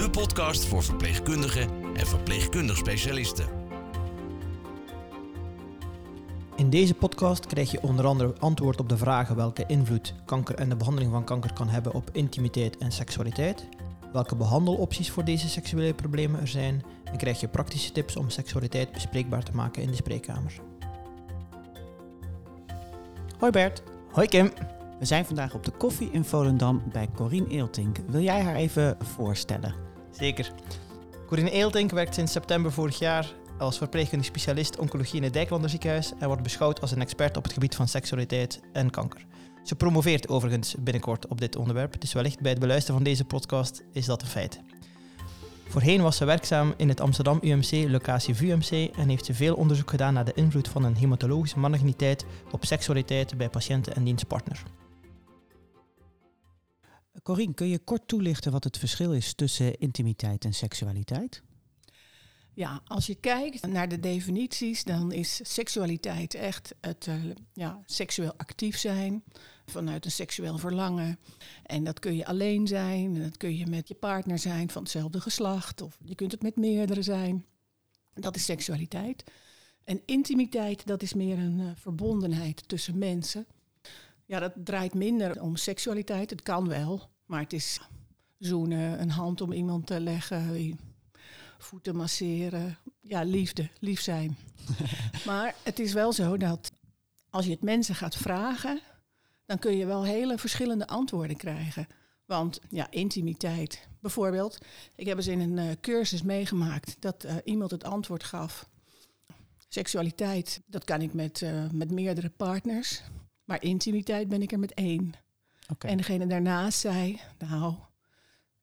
de podcast voor verpleegkundigen en verpleegkundig specialisten. In deze podcast krijg je onder andere antwoord op de vragen welke invloed kanker en de behandeling van kanker kan hebben op intimiteit en seksualiteit, welke behandelopties voor deze seksuele problemen er zijn en krijg je praktische tips om seksualiteit bespreekbaar te maken in de spreekkamer. Hoi Bert, Hoi Kim. we zijn vandaag op de koffie in Volendam bij Corine Eeltink. Wil jij haar even voorstellen? Zeker. Corine Eeltink werkt sinds september vorig jaar als verpleegkundig specialist oncologie in het Dijklander ziekenhuis en wordt beschouwd als een expert op het gebied van seksualiteit en kanker. Ze promoveert overigens binnenkort op dit onderwerp, dus wellicht bij het beluisteren van deze podcast is dat een feit. Voorheen was ze werkzaam in het Amsterdam UMC, locatie VUMC, en heeft ze veel onderzoek gedaan naar de invloed van een hematologische maligniteit op seksualiteit bij patiënten en dienstpartner. Corine, kun je kort toelichten wat het verschil is tussen intimiteit en seksualiteit? Ja, als je kijkt naar de definities, dan is seksualiteit echt het eh, ja, seksueel actief zijn vanuit een seksueel verlangen. En dat kun je alleen zijn, dat kun je met je partner zijn van hetzelfde geslacht, of je kunt het met meerdere zijn. Dat is seksualiteit. En intimiteit, dat is meer een eh, verbondenheid tussen mensen. Ja, dat draait minder om seksualiteit. Het kan wel, maar het is zoenen, een hand om iemand te leggen, voeten masseren. Ja, liefde, lief zijn. maar het is wel zo dat als je het mensen gaat vragen, dan kun je wel hele verschillende antwoorden krijgen. Want ja, intimiteit. Bijvoorbeeld, ik heb eens in een eh, cursus meegemaakt dat eh, iemand het antwoord gaf. Seksualiteit, dat kan ik met, eh, met meerdere partners. Maar intimiteit ben ik er met één. Oké. En degene daarnaast zei, nou,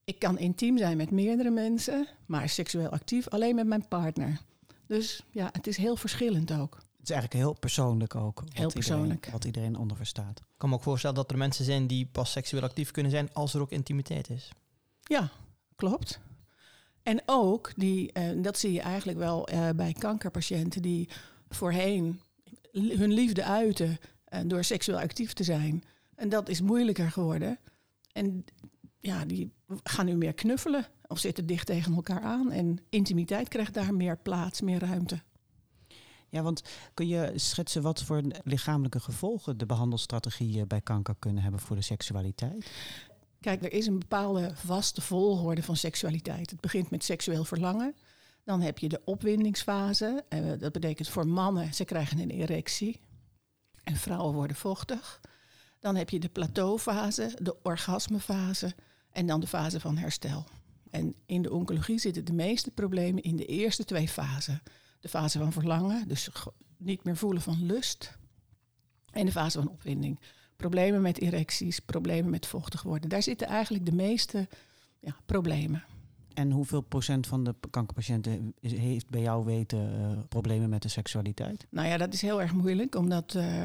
ik kan intiem zijn met meerdere mensen, maar seksueel actief alleen met mijn partner. Dus ja, het is heel verschillend ook. Het is eigenlijk heel persoonlijk ook. wat Heel persoonlijk. Iedereen, wat iedereen onder verstaat. Ik kan me ook voorstellen dat er mensen zijn die pas seksueel actief kunnen zijn als er ook intimiteit is. Ja, klopt. En ook, die, eh, dat zie je eigenlijk wel eh, bij kankerpatiënten die voorheen hun liefde uiten door seksueel actief te zijn. En dat is moeilijker geworden. En ja, die gaan nu meer knuffelen of zitten dicht tegen elkaar aan. En intimiteit krijgt daar meer plaats, meer ruimte. Ja, want kun je schetsen wat voor lichamelijke gevolgen de behandelstrategieën bij kanker kunnen hebben voor de seksualiteit? Kijk, er is een bepaalde vaste volgorde van seksualiteit. Het begint met seksueel verlangen. Dan heb je de opwindingsfase. Eh, dat betekent voor mannen, ze krijgen een erectie. En vrouwen worden vochtig. Dan heb je de plateaufase, de orgasmefase en dan de fase van herstel. En in de oncologie zitten de meeste problemen in de eerste twee fasen. De fase van verlangen, dus niet meer voelen van lust. En de fase van opwinding. Problemen met erecties, problemen met vochtig worden. Daar zitten eigenlijk de meeste ja, problemen. En hoeveel procent van de kankerpatiënten heeft bij jou weten eh, problemen met de seksualiteit? Nou ja, dat is heel erg moeilijk, omdat... eh,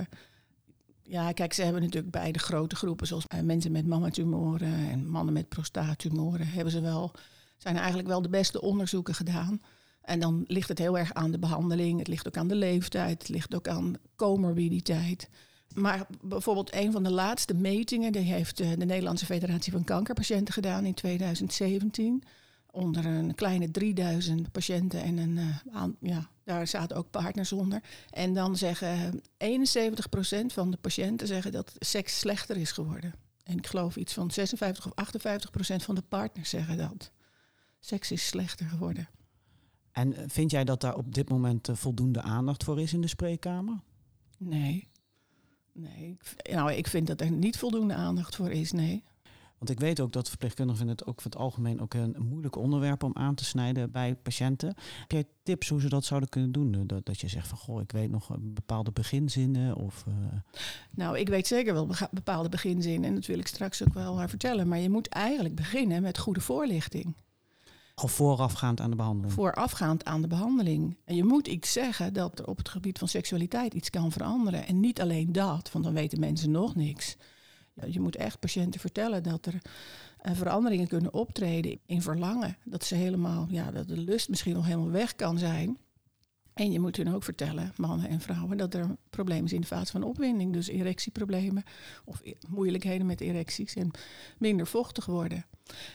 ja, kijk, ze hebben natuurlijk bij de grote groepen, zoals eh, mensen met mammatumoren en mannen met prostaattumoren, hebben ze wel, zijn eigenlijk wel de beste onderzoeken gedaan. En dan ligt het heel erg aan de behandeling, het ligt ook aan de leeftijd, het ligt ook aan comorbiditeit. Maar bijvoorbeeld een van de laatste metingen, die heeft de Nederlandse Federatie van Kankerpatiënten gedaan in 2017. Onder een kleine 3000 patiënten en een, eh, ja, daar zaten ook partners onder. En dan zeggen 71% van de patiënten zeggen dat seks slechter is geworden. En ik geloof iets van 56 of 58% van de partners zeggen dat. Seks is slechter geworden. En eh, vind jij dat daar op dit moment eh, voldoende aandacht voor is in de spreekkamer? Nee. Nee. Nou, ik vind dat er niet voldoende aandacht voor is, nee. Want ik weet ook dat verpleegkundigen vinden het ook voor het algemeen ook een, moeilijk onderwerp om aan te snijden bij patiënten. Heb jij tips hoe ze dat zouden kunnen doen? Dat, dat je zegt van goh, ik weet nog eh, bepaalde beginzinnen of eh, Nou, ik weet zeker wel bepaalde beginzinnen en dat wil ik straks ook wel eh, vertellen. Maar je moet eigenlijk beginnen met goede voorlichting. Al voorafgaand aan de behandeling. Voorafgaand aan de behandeling. En je moet iets zeggen dat er op het gebied van seksualiteit iets kan veranderen. En niet alleen dat, want dan weten mensen nog niks. Je moet echt patiënten vertellen dat er uh, veranderingen kunnen optreden in verlangen. Dat ze helemaal, ja, dat de lust misschien nog helemaal weg kan zijn. En je moet hun ook vertellen, mannen en vrouwen, dat er problemen zijn in de fase van opwinding. Dus erectieproblemen of e-, moeilijkheden met erecties en minder vochtig worden.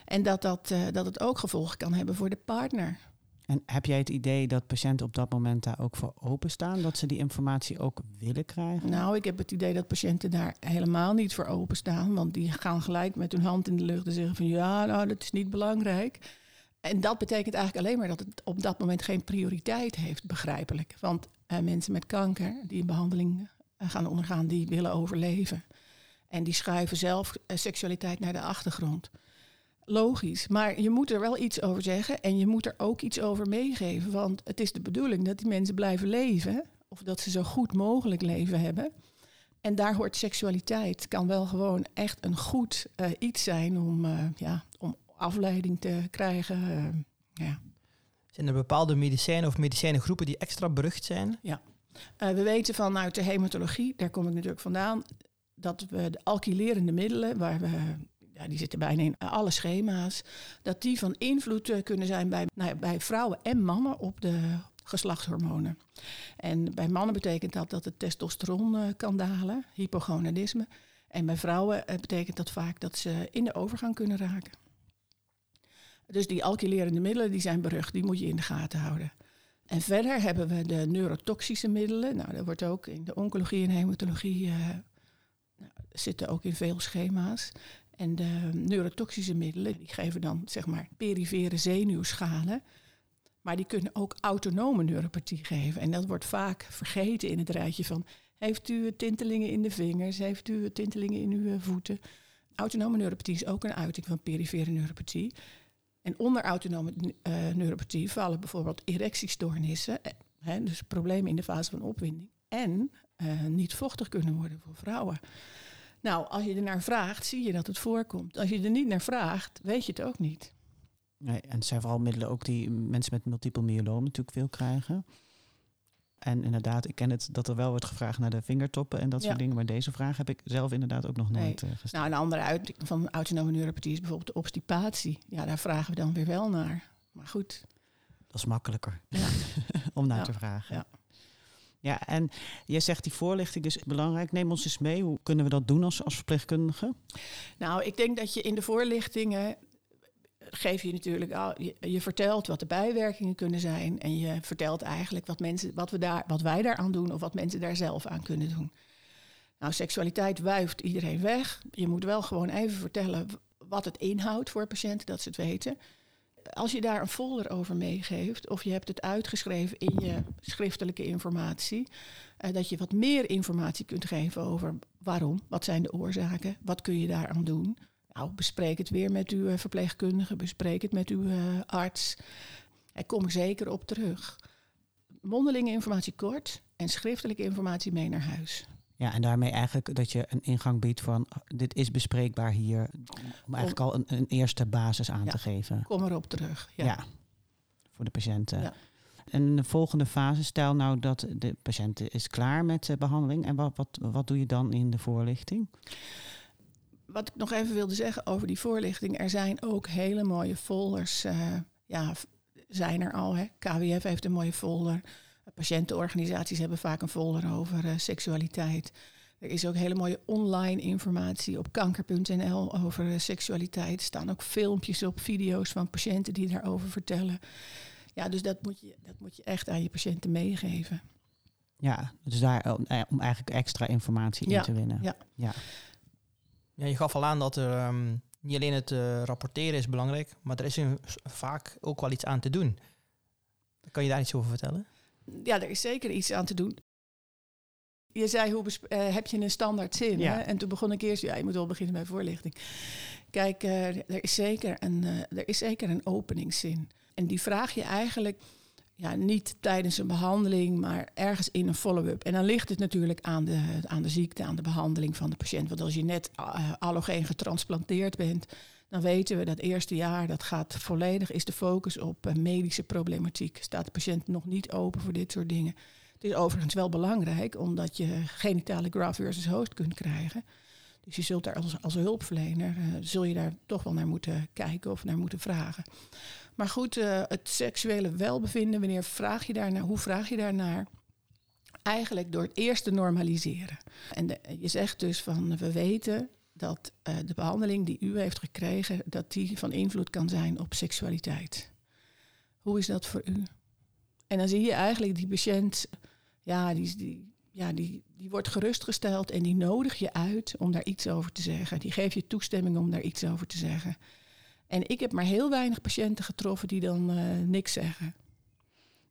En dat, dat, uh, dat het ook gevolgen kan hebben voor de partner. En heb jij het idee dat patiënten op dat moment daar ook voor openstaan? Dat ze die informatie ook willen krijgen? Nou, ik heb het idee dat patiënten daar helemaal niet voor openstaan. Want die gaan gelijk met hun hand in de lucht en zeggen van ja, nou, dat is niet belangrijk. En dat betekent eigenlijk alleen maar dat het op dat moment geen prioriteit heeft, begrijpelijk. Want uh, mensen met kanker die een behandeling uh, gaan ondergaan, die willen overleven. En die schuiven zelf uh, seksualiteit naar de achtergrond. Logisch, maar je moet er wel iets over zeggen en je moet er ook iets over meegeven. Want het is de bedoeling dat die mensen blijven leven, of dat ze zo goed mogelijk leven hebben. En daar hoort seksualiteit, kan wel gewoon echt een goed iets zijn om, ja, om afleiding te krijgen. Uh, ja. Zijn er bepaalde medicijnen of medicijnengroepen die extra berucht zijn? Ja. We weten vanuit de hematologie, daar kom ik natuurlijk vandaan, dat we de alkylerende middelen, waar we, ja, die zitten bijna in alle schema's, dat die van invloed uh, kunnen zijn bij, nou bij vrouwen en mannen op de geslachtshormonen. En bij mannen betekent dat dat het testosteron kan dalen, hypogonadisme. En bij vrouwen betekent dat vaak dat ze in de overgang kunnen raken. Dus die alkylerende middelen die zijn berucht, die moet je in de gaten houden. En verder hebben we de neurotoxische middelen. Nou, dat wordt ook in de oncologie en hematologie nou, zitten ook in veel schema's. En de neurotoxische middelen, die geven dan zeg maar perifere zenuwschalen. Maar die kunnen ook autonome neuropathie geven. En dat wordt vaak vergeten in het rijtje van... heeft u tintelingen in de vingers, heeft u tintelingen in uw voeten? Autonome neuropathie is ook een uiting van perifere neuropathie. En onder autonome uh, neuropathie vallen bijvoorbeeld erectiestoornissen, eh, hè, dus problemen in de fase van opwinding, en niet vochtig kunnen worden voor vrouwen. Nou, als je er naar vraagt, zie je dat het voorkomt. Als je er niet naar vraagt, weet je het ook niet. Nee, en het zijn vooral middelen ook die mensen met multiple myeloma natuurlijk veel krijgen. En inderdaad, ik ken het dat er wel wordt gevraagd naar de vingertoppen en dat soort dingen. Maar deze vraag heb ik zelf inderdaad ook nog nooit uh, gesteld. Nou, een andere uiting van autonome neuropathie is bijvoorbeeld de obstipatie. Ja, daar vragen we dan weer wel naar. Maar goed. Dat is makkelijker ja. om naar ja. te vragen. Ja. Ja, en jij zegt die voorlichting is belangrijk. Neem ons eens mee. Hoe kunnen we dat doen als, als verpleegkundige? Nou, ik denk dat je in de voorlichtingen geef je natuurlijk al, je, vertelt wat de bijwerkingen kunnen zijn en je vertelt eigenlijk wat, mensen, wat, we daar, wat wij daaraan doen of wat mensen daar zelf aan kunnen doen. Nou, seksualiteit wuift iedereen weg. Je moet wel gewoon even vertellen wat het inhoudt voor patiënten, dat ze het weten. Als je daar een folder over meegeeft of je hebt het uitgeschreven in je schriftelijke informatie, uh, dat je wat meer informatie kunt geven over waarom, wat zijn de oorzaken, wat kun je daaraan doen. Nou, bespreek het weer met uw verpleegkundige, bespreek het met uw uh, arts. Kom er zeker op terug. Mondelinge informatie kort en schriftelijke informatie mee naar huis. Ja, en daarmee eigenlijk dat je een ingang biedt van dit is bespreekbaar hier. Om eigenlijk al een, een eerste basis aan ja, te geven. Kom erop terug. Ja, ja voor de patiënten. Ja. En de volgende fase, stel nou dat de patiënt is klaar met de behandeling. En wat, wat, wat doe je dan in de voorlichting? wat ik nog even wilde zeggen over die voorlichting. Er zijn ook hele mooie folders. Uh, ja, zijn er al. Hè. KWF heeft een mooie folder. Patiëntenorganisaties hebben vaak een folder over uh, seksualiteit. Er is ook hele mooie online informatie op kanker.nl over uh, seksualiteit. Er staan ook filmpjes op, video's van patiënten die daarover vertellen. Ja, dus dat moet je, dat moet je echt aan je patiënten meegeven. Ja, dus daar om eigenlijk extra informatie ja, in te winnen. Ja. ja. Ja, je gaf al aan dat er um, niet alleen het uh, rapporteren is belangrijk, maar er is vaak ook wel iets aan te doen. Kan je daar iets over vertellen? Ja, er is zeker iets aan te doen. Je zei, hoe uh, heb je een standaard zin? Ja. Hè? En toen begon ik eerst, ja, je moet wel beginnen bij voorlichting. Kijk, uh, er, is zeker een, er is zeker een openingszin. En die vraag je eigenlijk ja, niet tijdens een behandeling, maar ergens in een follow-up. En dan ligt het natuurlijk aan de, aan de ziekte, aan de behandeling van de patiënt. Want als je net uh, allogeen getransplanteerd bent, dan weten we dat eerste jaar dat gaat volledig is de focus op eh, medische problematiek. Staat de patiënt nog niet open voor dit soort dingen. Het is overigens wel belangrijk omdat je genitale graft versus host kunt krijgen. Dus je zult daar als, als hulpverlener, uh, zul je daar toch wel naar moeten kijken of naar moeten vragen. Maar goed, uh, het seksuele welbevinden, wanneer vraag je daarnaar, hoe vraag je daarnaar? Eigenlijk door het eerst te normaliseren. En je zegt dus van, we weten dat uh, de behandeling die u heeft gekregen, dat die van invloed kan zijn op seksualiteit. Hoe is dat voor u? En dan zie je eigenlijk die patiënt, ja, die, die, ja, die, die wordt gerustgesteld en die nodig je uit om daar iets over te zeggen. Die geeft je toestemming om daar iets over te zeggen. En ik heb maar heel weinig patiënten getroffen die dan uh, niks zeggen.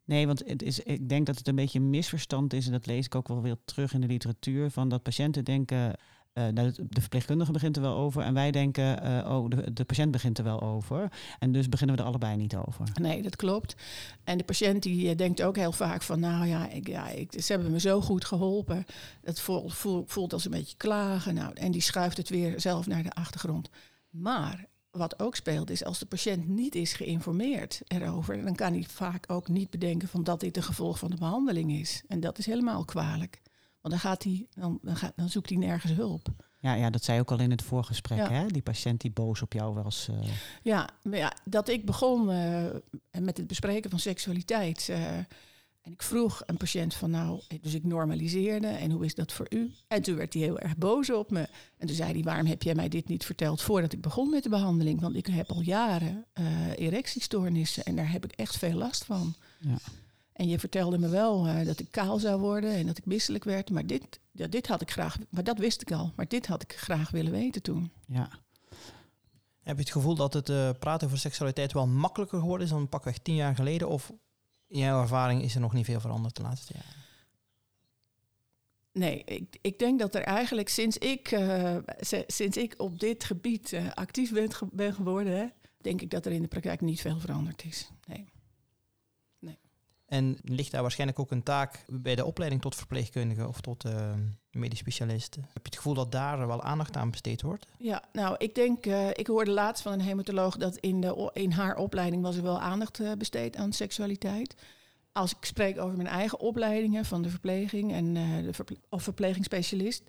Nee, want het is, ik denk dat het een beetje een misverstand is, en dat lees ik ook wel weer terug in de literatuur, van dat patiënten denken, nou, de verpleegkundige begint er wel over en wij denken, uh, oh, de, de, patiënt begint er wel over. En dus beginnen we er allebei niet over. Nee, dat klopt. En de patiënt die denkt ook heel vaak van, nou ja, ik, ja ik, ze hebben me zo goed geholpen. Het voelt, voelt, voelt als een beetje klagen. Nou, en die schuift het weer zelf naar de achtergrond. Maar wat ook speelt is als de patiënt niet is geïnformeerd erover, dan kan hij vaak ook niet bedenken van dat dit een gevolg van de behandeling is. En dat is helemaal kwalijk. Want dan, gaat hij, dan, dan, gaat, dan zoekt hij nergens hulp. Ja, ja, dat zei ook al in het voorgesprek, ja. hè? Die patiënt die boos op jou was. Uh... Ja, ja, dat ik begon uh, met het bespreken van seksualiteit. Uh, en ik vroeg een patiënt van nou, dus ik normaliseerde en hoe is dat voor u? En toen werd hij heel erg boos op me. En toen zei hij, waarom heb jij mij dit niet verteld voordat ik begon met de behandeling? Want ik heb al jaren erectiestoornissen en daar heb ik echt veel last van. Ja. En je vertelde me wel uh, dat ik kaal zou worden en dat ik misselijk werd. Maar dit, ja, dit had ik graag, maar dat wist ik al. Maar dit had ik graag willen weten toen. Ja. Heb je het gevoel dat het uh, praten over seksualiteit wel makkelijker geworden is dan pakweg tien jaar geleden? Of in jouw ervaring is er nog niet veel veranderd de laatste jaren? Nee, ik, ik denk dat er eigenlijk sinds ik, uh, sinds ik op dit gebied uh, actief ben, ge ben geworden, hè, denk ik dat er in de praktijk niet veel veranderd is. Nee. En ligt daar waarschijnlijk ook een taak bij de opleiding tot verpleegkundige of tot uh, medisch specialist? Heb je het gevoel dat daar wel aandacht aan besteed wordt? Ja, nou, ik denk, ik hoorde laatst van een hematoloog dat in, de, in haar opleiding was er wel aandacht besteed aan seksualiteit als ik spreek over mijn eigen opleidingen van de verpleging en de of verplegingsspecialist.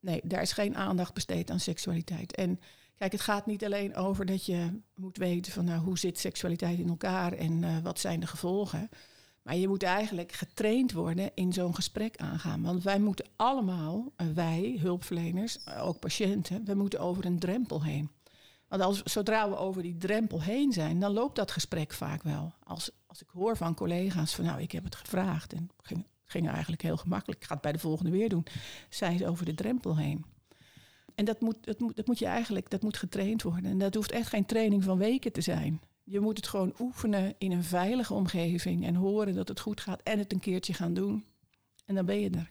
Nee, daar is geen aandacht besteed aan seksualiteit. En kijk, het gaat niet alleen over dat je moet weten van nou, hoe zit seksualiteit in elkaar en wat zijn de gevolgen. Maar je moet eigenlijk getraind worden in zo'n gesprek aangaan. Want wij moeten allemaal, uh, wij, hulpverleners, ook patiënten, we moeten over een drempel heen. Want als, zodra we over die drempel heen zijn, dan loopt dat gesprek vaak wel. Als, als ik hoor van collega's van nou, ik heb het gevraagd en ging, ging eigenlijk heel gemakkelijk. Ik ga het bij de volgende weer doen. Zijn ze over de drempel heen. En dat moet, dat, moet, dat moet je eigenlijk, dat moet getraind worden. En dat hoeft echt geen training van weken te zijn. Je moet het gewoon oefenen in een veilige omgeving en horen dat het goed gaat en het een keertje gaan doen. En dan ben je er.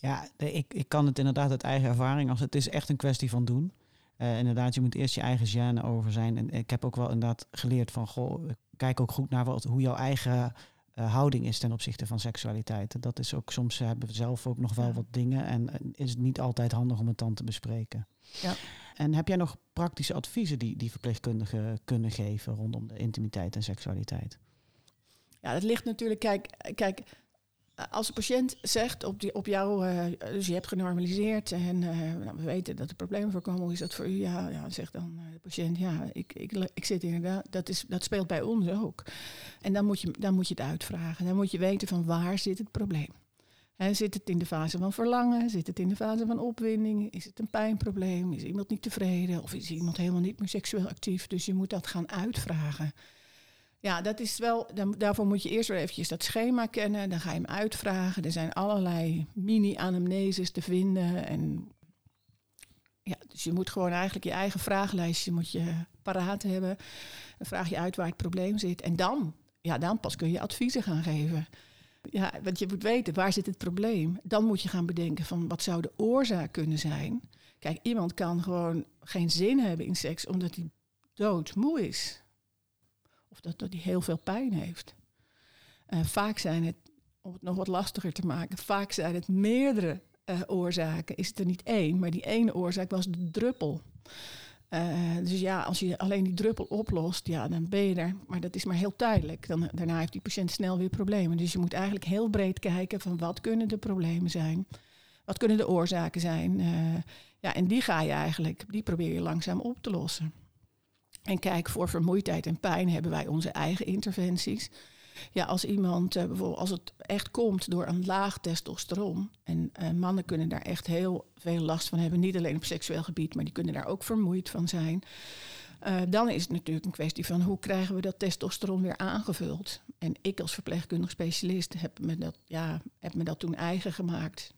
Ja, ik, ik kan het inderdaad uit eigen ervaring, als het is echt een kwestie van doen. Uh, inderdaad, je moet eerst je eigen gêne over zijn. En ik heb ook wel inderdaad geleerd van, goh, kijk ook goed naar wat, hoe jouw eigen uh, houding is ten opzichte van seksualiteit. Dat is ook, soms hebben we zelf ook nog wel ja. wat dingen en uh, is het niet altijd handig om het dan te bespreken. Ja. En heb jij nog praktische adviezen die, die verpleegkundigen kunnen geven rondom de intimiteit en seksualiteit? Ja, dat ligt natuurlijk, kijk, kijk als de patiënt zegt op, die, op jou, uh, dus je hebt genormaliseerd en uh, nou, we weten dat er problemen voorkomen, hoe is dat voor u? Ja, ja zegt dan uh, de patiënt, ja, ik, ik, ik zit inderdaad, dat, is, dat speelt bij ons ook. En dan moet, je, dan moet je het uitvragen. Dan moet je weten van waar zit het probleem. He, zit het in de fase van verlangen? Zit het in de fase van opwinding? Is het een pijnprobleem? Is iemand niet tevreden? Of is iemand helemaal niet meer seksueel actief? Dus je moet dat gaan uitvragen. Ja, dat is wel, daarvoor moet je eerst weer eventjes dat schema kennen. Dan ga je hem uitvragen. Er zijn allerlei mini-anamneses te vinden. En ja, dus je moet gewoon eigenlijk je eigen vragenlijstje moet je paraat hebben. Dan vraag je uit waar het probleem zit. En dan, ja, dan pas kun je adviezen gaan geven. Ja, want je moet weten, waar zit het probleem? Dan moet je gaan bedenken van, wat zou de oorzaak kunnen zijn? Kijk, iemand kan gewoon geen zin hebben in seks omdat hij doodmoe is. Of dat, dat hij heel veel pijn heeft. Uh, vaak zijn het, om het nog wat lastiger te maken, vaak zijn het meerdere uh, oorzaken. Is het er niet één, maar die ene oorzaak was de druppel. Eh, dus ja, als je alleen die druppel oplost, ja, dan ben je er. Maar dat is maar heel tijdelijk. Dan, daarna heeft die patiënt snel weer problemen. Dus je moet eigenlijk heel breed kijken van wat kunnen de problemen zijn. Wat kunnen de oorzaken zijn. Uh, ja, en die ga je eigenlijk, die probeer je langzaam op te lossen. En kijk, voor vermoeidheid en pijn hebben wij onze eigen interventies. Ja, als iemand, uh, bijvoorbeeld als het echt komt door een laag testosteron. En uh, mannen kunnen daar echt heel veel last van hebben. Niet alleen op seksueel gebied, maar die kunnen daar ook vermoeid van zijn. Uh, dan is het natuurlijk een kwestie van hoe krijgen we dat testosteron weer aangevuld. En ik als verpleegkundig specialist heb me dat, ja, heb me dat toen eigen gemaakt.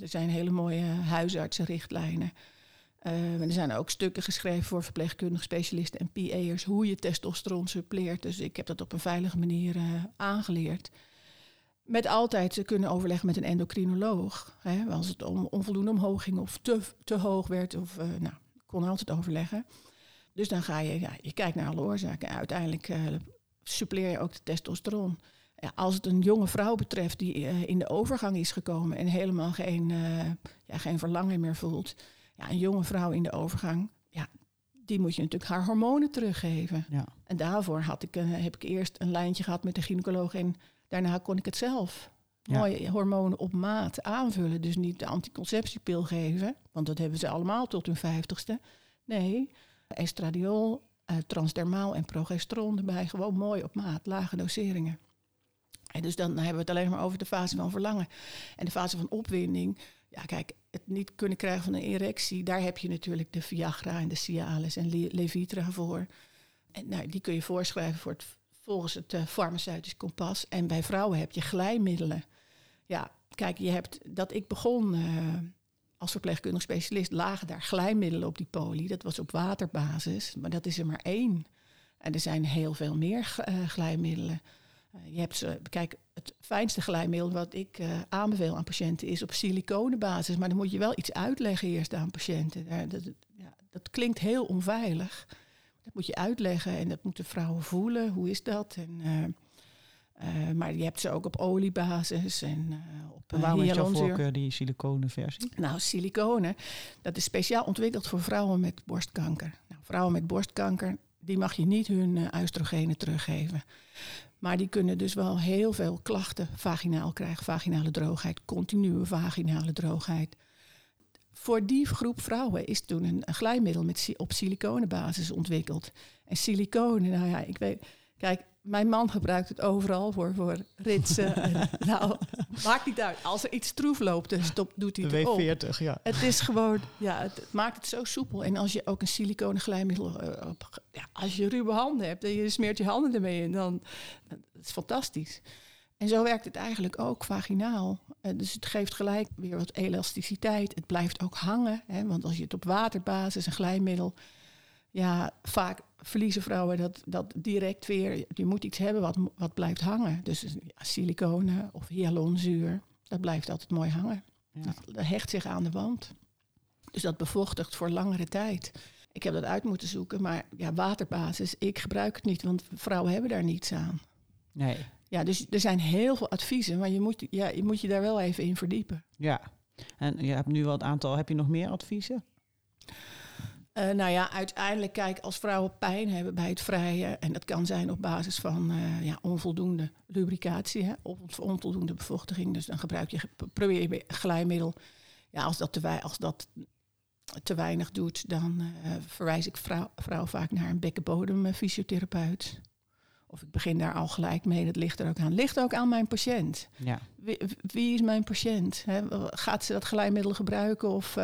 Er zijn hele mooie huisartsenrichtlijnen. Uh, er zijn ook stukken geschreven voor verpleegkundige specialisten en PA'ers hoe je testosteron suppleert. Dus ik heb dat op een veilige manier uh, aangeleerd. Met altijd kunnen overleggen met een endocrinoloog. Hè, als het om onvoldoende omhoog ging of te, te hoog werd. Of, uh, nou, kon altijd overleggen. Dus dan ga je, ja, je kijkt naar alle oorzaken. En uiteindelijk suppleer je ook de testosteron. Ja, als het een jonge vrouw betreft die in de overgang is gekomen en helemaal geen, ja, geen verlangen meer voelt ja, een jonge vrouw in de overgang, ja, die moet je natuurlijk haar hormonen teruggeven. Ja. En daarvoor had ik, uh, heb ik eerst een lijntje gehad met de gynaecoloog en daarna kon ik het zelf. Ja. Mooie hormonen op maat aanvullen. Dus niet de anticonceptiepil geven, want dat hebben ze allemaal tot hun vijftigste. Nee, estradiol, uh, transdermaal en progesteron erbij. Gewoon mooi op maat, lage doseringen. En dus dan hebben we het alleen maar over de fase van verlangen. En de fase van opwinding. Ja, kijk, het niet kunnen krijgen van een erectie, daar heb je natuurlijk de Viagra en de Cialis en Le Levitra voor. En nou, die kun je voorschrijven voor het, volgens het uh, farmaceutisch kompas. En bij vrouwen heb je glijmiddelen. Ja, kijk, je hebt dat ik begon uh, als verpleegkundig specialist, lagen daar glijmiddelen op die poli. Dat was op waterbasis, maar dat is er maar één. En er zijn heel veel meer uh, glijmiddelen. Eh, je hebt ze, kijk, het fijnste glijmiddel wat ik uh, aanbeveel aan patiënten is op siliconenbasis. Maar dan moet je wel iets uitleggen eerst aan patiënten. Uh, dat, ja, dat klinkt heel onveilig. Dat moet je uitleggen en dat moeten vrouwen voelen. Hoe is dat? En, uh, maar je hebt ze ook op oliebasis en op en Waarom is jouw voorkeur die siliconenversie? Nou, siliconen, dat is speciaal ontwikkeld voor vrouwen met borstkanker. Nou, vrouwen met borstkanker, die mag je niet hun oestrogenen teruggeven. Maar die kunnen dus wel heel veel klachten vaginaal krijgen. Vaginale droogheid, continue vaginale droogheid. Voor die groep vrouwen is toen een, glijmiddel met, op siliconenbasis ontwikkeld. En siliconen, nou ja, ik weet... Kijk, mijn man gebruikt het overal voor, voor ritsen. nou, maakt niet uit. Als er iets troef loopt, dan stop, doet hij het de W40, ja. Het is gewoon, ja, het, maakt het zo soepel. En als je ook een siliconen glijmiddel, uh, op, ja, als je ruwe handen hebt en je smeert je handen ermee in, dan dat is fantastisch. En zo werkt het eigenlijk ook vaginaal. Uh, dus het geeft gelijk weer wat elasticiteit. Het blijft ook hangen, hè, want als je het op waterbasis, een glijmiddel ja, vaak verliezen vrouwen dat, dat direct weer. Je moet iets hebben wat, wat blijft hangen. Dus ja, siliconen of hyalonzuur, dat blijft altijd mooi hangen. Ja. Dat, hecht zich aan de wand. Dus dat bevochtigt voor langere tijd. Ik heb dat uit moeten zoeken, maar ja, waterbasis, ik gebruik het niet, want vrouwen hebben daar niets aan. Nee. Ja, dus er zijn heel veel adviezen, maar je moet, ja, je moet je daar wel even in verdiepen. Ja, en je hebt nu wel het aantal, heb je nog meer adviezen? Uh, nou ja, uiteindelijk, kijk, als vrouwen pijn hebben bij het vrijen, en dat kan zijn op basis van uh, ja, onvoldoende lubricatie hè, of onvoldoende bevochtiging, dus dan gebruik je, probeer je glijmiddel. Ja, als dat te, als dat te weinig doet, dan uh, verwijs ik vrouw, vrouw, vaak naar een bekkenbodemfysiotherapeut. Of ik begin daar al gelijk mee, dat ligt er ook aan. Ligt ook aan mijn patiënt. Ja. Wie, wie is mijn patiënt? Hè? Gaat ze dat glijmiddel gebruiken of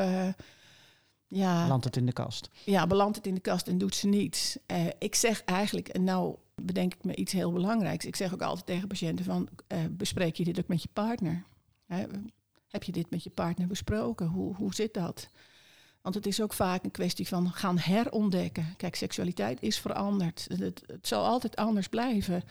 ja, belandt het in de kast? Ja, belandt het in de kast en doet ze niets. Uh, ik zeg eigenlijk, en nou bedenk ik me iets heel belangrijks. Ik zeg ook altijd tegen patiënten van, uh, bespreek je dit ook met je partner? heb je dit met je partner besproken? Hoe, hoe zit dat? Want het is ook vaak een kwestie van gaan herontdekken. Kijk, seksualiteit is veranderd. Het, het zal altijd anders blijven.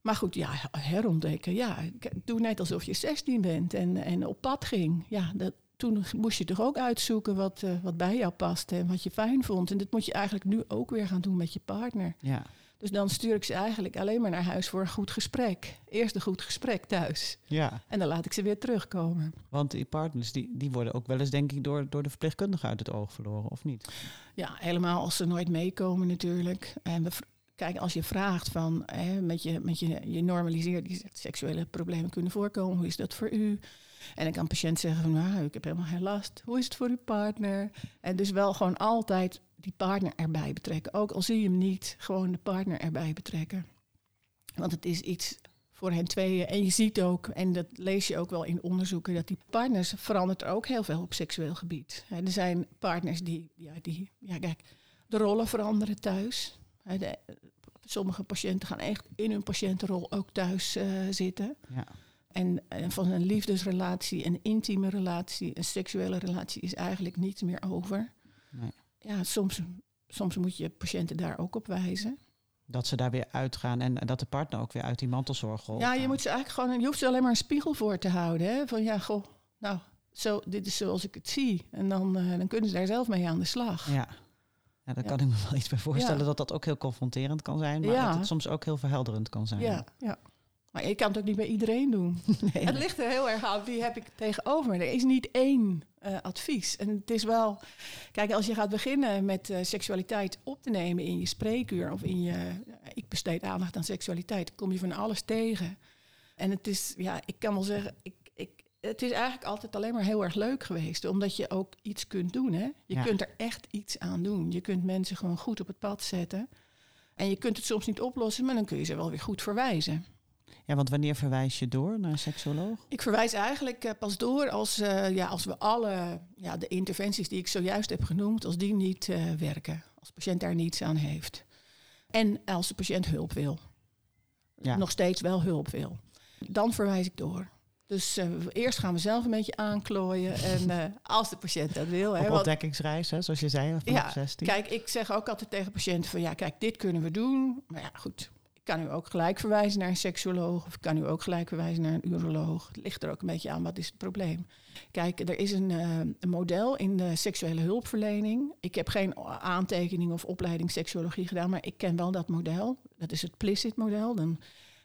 Maar goed, ja, herontdekken. Ja, doe net alsof je 16 bent en, en op pad ging. Ja, dat, toen moest je toch ook uitzoeken wat, uh, wat bij jou past en wat je fijn vond. En dat moet je eigenlijk nu ook weer gaan doen met je partner. Ja. Dus dan stuur ik ze eigenlijk alleen maar naar huis voor een goed gesprek. Eerst een goed gesprek thuis. Ja, En dan laat ik ze weer terugkomen. want die partners die, die worden ook wel eens denk ik door, door de verpleegkundige uit het oog verloren, of niet? Ja, helemaal als ze nooit meekomen natuurlijk. En we, kijk, als je vraagt van, hè, met je, met je, je normaliseert, die seksuele problemen kunnen voorkomen, hoe is dat voor u? En dan kan een patiënt zeggen van, nou, ik heb helemaal geen last. Hoe is het voor uw partner? En dus wel gewoon altijd die partner erbij betrekken. Ook al zie je hem niet, gewoon de partner erbij betrekken. Want het is iets voor hen tweeën. En je ziet ook, en dat lees je ook wel in onderzoeken, dat die partners verandert er ook heel veel op seksueel gebied. Er zijn partners die, ja, die, ja kijk, de rollen veranderen thuis. Sommige patiënten gaan echt in hun patiëntenrol ook thuis eh, zitten. Ja. En, en van een liefdesrelatie, een intieme relatie, een seksuele relatie is eigenlijk niets meer over. Nee. Ja, soms, soms moet je patiënten daar ook op wijzen. Dat ze daar weer uitgaan en dat de partner ook weer uit die mantelzorg rolt. Ja, je moet ze eigenlijk gewoon, je hoeft ze alleen maar een spiegel voor te houden. Hè? Van ja, goh, nou, zo, dit is zoals ik het zie. En dan, eh, dan kunnen ze daar zelf mee aan de slag. Ja. Ja, daar Ja. kan ik me wel iets bij voorstellen Ja. dat dat ook heel confronterend kan zijn, maar dat het soms ook heel verhelderend kan zijn. Ja, ja. Maar je kan het ook niet bij iedereen doen. Nee. Het ligt er heel erg aan wie heb ik tegenover me. Er is niet één eh, advies. En het is wel... Kijk, als je gaat beginnen met eh, seksualiteit op te nemen in je spreekuur... of in je... Ik besteed aandacht aan seksualiteit. Kom je van alles tegen. En het is... Ja, ik kan wel zeggen... Ik, ik, het is eigenlijk altijd alleen maar heel erg leuk geweest. Omdat je ook iets kunt doen. Hè? Je Ja. kunt er echt iets aan doen. Je kunt mensen gewoon goed op het pad zetten. En je kunt het soms niet oplossen... maar dan kun je ze wel weer goed verwijzen. Ja, want wanneer verwijs je door naar een seksoloog? Ik verwijs eigenlijk eh, pas door als, eh, ja, als we alle ja, de interventies die ik zojuist heb genoemd, als die niet eh, werken. Als de patiënt daar niets aan heeft. En als de patiënt hulp wil. Ja. Nog steeds wel hulp wil. Dan verwijs ik door. Dus eh, eerst gaan we zelf een beetje aanklooien. En als de patiënt dat wil. hè, Op ontdekkingsreis, hè, zoals je zei, vanaf Ja, 16. Kijk, ik zeg ook altijd tegen patiënten van ja, kijk, dit kunnen we doen. Maar ja, goed. Kan u ook gelijk verwijzen naar een seksuoloog of kan u ook gelijk verwijzen naar een uroloog. Het ligt er ook een beetje aan wat is het probleem. Kijk, er is een, eh, een model in de seksuele hulpverlening. Ik heb geen aantekening of opleiding seksuologie gedaan, maar ik ken wel dat model. Dat is het PLISSIT-model. Dan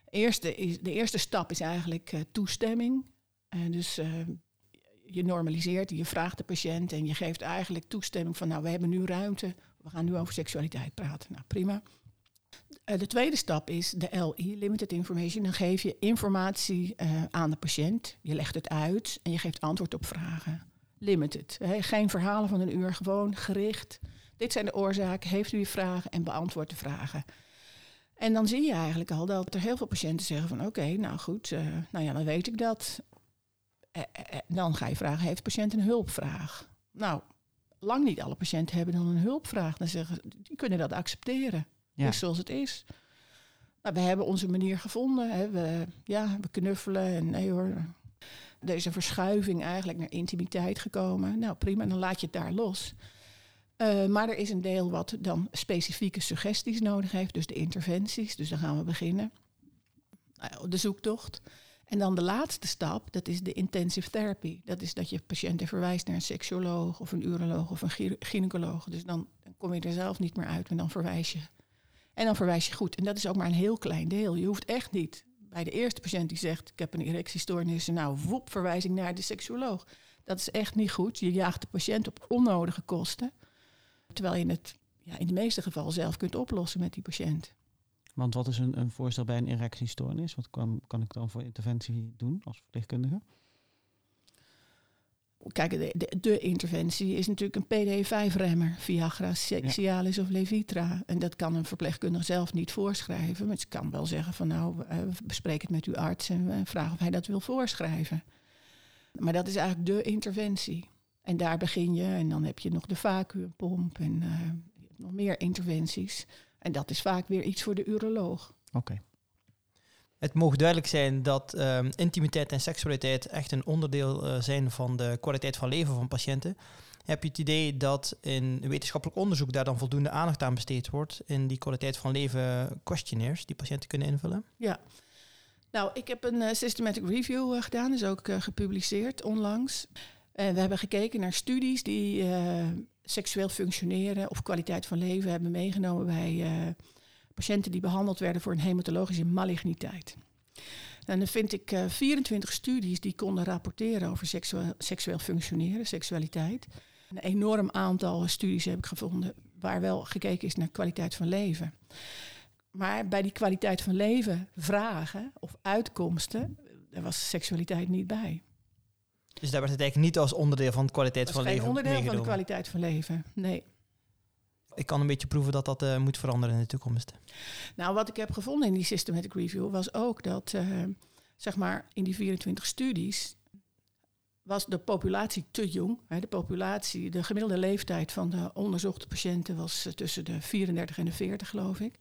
eerste is, de eerste stap is eigenlijk eh, toestemming. En dus je normaliseert, je vraagt de patiënt en je geeft eigenlijk toestemming van, nou, we hebben nu ruimte, we gaan nu over seksualiteit praten. Nou, prima. Eh, de tweede stap is de LI, Limited Information. Dan geef je informatie eh, aan de patiënt, je legt het uit en je geeft antwoord op vragen. Limited, geen verhalen van een uur, gewoon gericht. Dit zijn de oorzaken, heeft u vragen en beantwoord de vragen. En dan zie je eigenlijk al dat er heel veel patiënten zeggen van oké, nou goed, eh, nou ja, dan weet ik dat. Dan ga je vragen, heeft de patiënt een hulpvraag? Nou, lang niet alle patiënten hebben dan een hulpvraag. Dan zeggen ze, die kunnen dat accepteren. Ja. Zoals het is. Nou, we hebben onze manier gevonden. Hè. We, ja, we knuffelen en nee hoor. Er is een verschuiving eigenlijk naar intimiteit gekomen. Nou prima, dan laat je het daar los. Eh, maar er is een deel wat dan specifieke suggesties nodig heeft. Dus de interventies. Dus dan gaan we beginnen. Nou, de zoektocht. En dan de laatste stap, dat is de intensive therapy. Dat is dat je patiënten verwijst naar een seksuoloog of een uroloog of een gy- gynaecoloog. Dus dan, dan kom je er zelf niet meer uit, maar dan verwijs je. En dan verwijs je goed. En dat is ook maar een heel klein deel. Je hoeft echt niet bij de eerste patiënt die zegt: Ik heb een erectiestoornis. Nou, woep, verwijzing naar de seksuoloog. Dat is echt niet goed. Je jaagt de patiënt op onnodige kosten. Terwijl je het ja, in de meeste gevallen zelf kunt oplossen met die patiënt. Want wat is een, een voorstel bij een erectiestoornis? Wat kan, kan ik dan voor interventie doen als verpleegkundige? Kijk, de, de, interventie is natuurlijk een PD5-remmer, Viagra. Cialis of Levitra. En dat kan een verpleegkundige zelf niet voorschrijven. Maar ze kan wel zeggen van nou, eh, bespreek het met uw arts en vraag of hij dat wil voorschrijven. Maar dat is eigenlijk de interventie. En daar begin je en dan heb je nog de vacuümpomp en eh, nog meer interventies. En dat is vaak weer iets voor de uroloog. Oké. Het mogen duidelijk zijn dat ehm, intimiteit en seksualiteit echt een onderdeel eh, zijn van de kwaliteit van leven van patiënten. Heb je het idee dat in wetenschappelijk onderzoek daar dan voldoende aandacht aan besteed wordt in die kwaliteit van leven questionnaires die patiënten kunnen invullen? Ja. Nou, ik heb een eh, systematic review eh, gedaan, is ook gepubliceerd onlangs. En we hebben gekeken naar studies die seksueel functioneren of kwaliteit van leven hebben meegenomen bij, patiënten die behandeld werden voor een hematologische maligniteit. En dan vind ik uh, 24 studies die konden rapporteren over seksueel, seksueel functioneren, seksualiteit. Een enorm aantal studies heb ik gevonden waar wel gekeken is naar kwaliteit van leven. Maar bij die kwaliteit van leven vragen of uitkomsten, daar was seksualiteit niet bij. Dus daar werd het eigenlijk niet als onderdeel van de kwaliteit van leven. Geen onderdeel van de kwaliteit van leven. Nee. Ik kan een beetje proeven dat dat uh, moet veranderen in de toekomst. Nou, wat ik heb gevonden in die systematic review was ook dat, uh, zeg maar, in die 24 studies was de populatie te jong. De populatie, de gemiddelde leeftijd van de onderzochte patiënten was eh, tussen de 34 en de 40, geloof ik.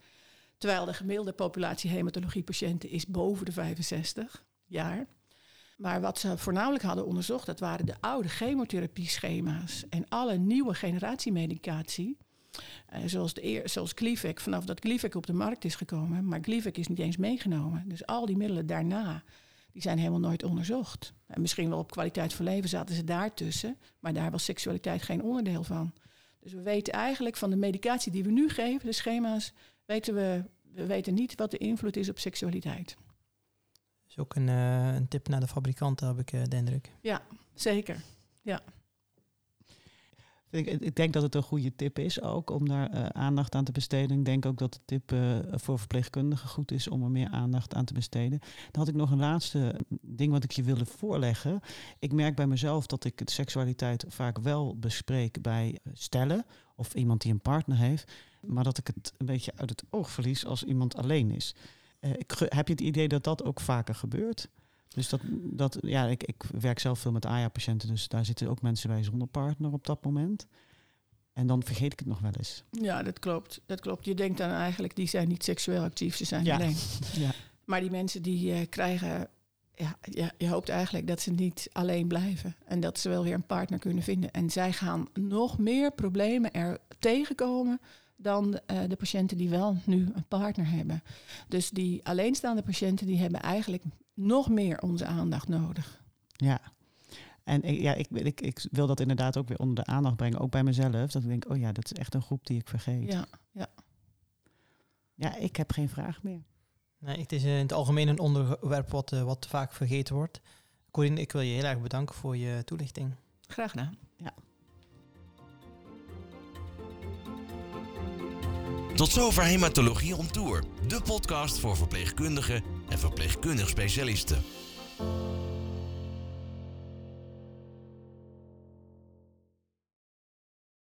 Terwijl de gemiddelde populatie hematologie-patiënten is boven de 65 jaar. Maar wat ze voornamelijk hadden onderzocht, dat waren de oude chemotherapie-schema's en alle nieuwe generatie medicatie. Uh, zoals, de eer, zoals Gleevec, vanaf dat Gleevec op de markt is gekomen. Maar Gleevec is niet eens meegenomen. Dus al die middelen daarna, die zijn helemaal nooit onderzocht. En misschien wel op kwaliteit van leven zaten ze daartussen. Maar daar was seksualiteit geen onderdeel van. Dus we weten eigenlijk van de medicatie die we nu geven, de schema's, weten we, we weten niet wat de invloed is op seksualiteit. Dat is ook een, uh, een tip naar de fabrikanten, heb ik uh, de indruk. Ja, zeker. Ja. Ik, ik, denk dat het een goede tip is ook om daar uh, aandacht aan te besteden. Ik denk ook dat de tip uh, voor verpleegkundigen goed is om er meer aandacht aan te besteden. Dan had ik nog een laatste ding wat ik je wilde voorleggen. Ik merk bij mezelf dat ik seksualiteit vaak wel bespreek bij stellen of iemand die een partner heeft, maar dat ik het een beetje uit het oog verlies als iemand alleen is. Ik, heb je het idee dat dat ook vaker gebeurt? Dus dat, dat ja, ik, ik werk zelf veel met AYA-patiënten, dus daar zitten ook mensen bij zonder partner op dat moment. En dan vergeet ik het nog wel eens. Ja, dat klopt. Dat klopt. Je denkt dan eigenlijk, die zijn niet seksueel actief, ze zijn ja. alleen. Ja. Maar die mensen die uh, krijgen, ja, ja, je hoopt eigenlijk dat ze niet alleen blijven. En dat ze wel weer een partner kunnen vinden. En zij gaan nog meer problemen er tegenkomen dan uh, de patiënten die wel nu een partner hebben. Dus die alleenstaande patiënten die hebben eigenlijk nog meer onze aandacht nodig. Ja. En ja, ik, ik, ik wil dat inderdaad ook weer onder de aandacht brengen, ook bij mezelf. Dat ik denk, oh ja, dat is echt een groep die ik vergeet. Ja, ja. Ja, ik heb geen vraag meer. Nee, het is in het algemeen een onderwerp wat, uh, wat vaak vergeten wordt. Corine, ik wil je heel erg bedanken voor je toelichting. Graag gedaan. Ja. Tot zover Hematologie on Tour, de podcast voor verpleegkundigen en verpleegkundig specialisten.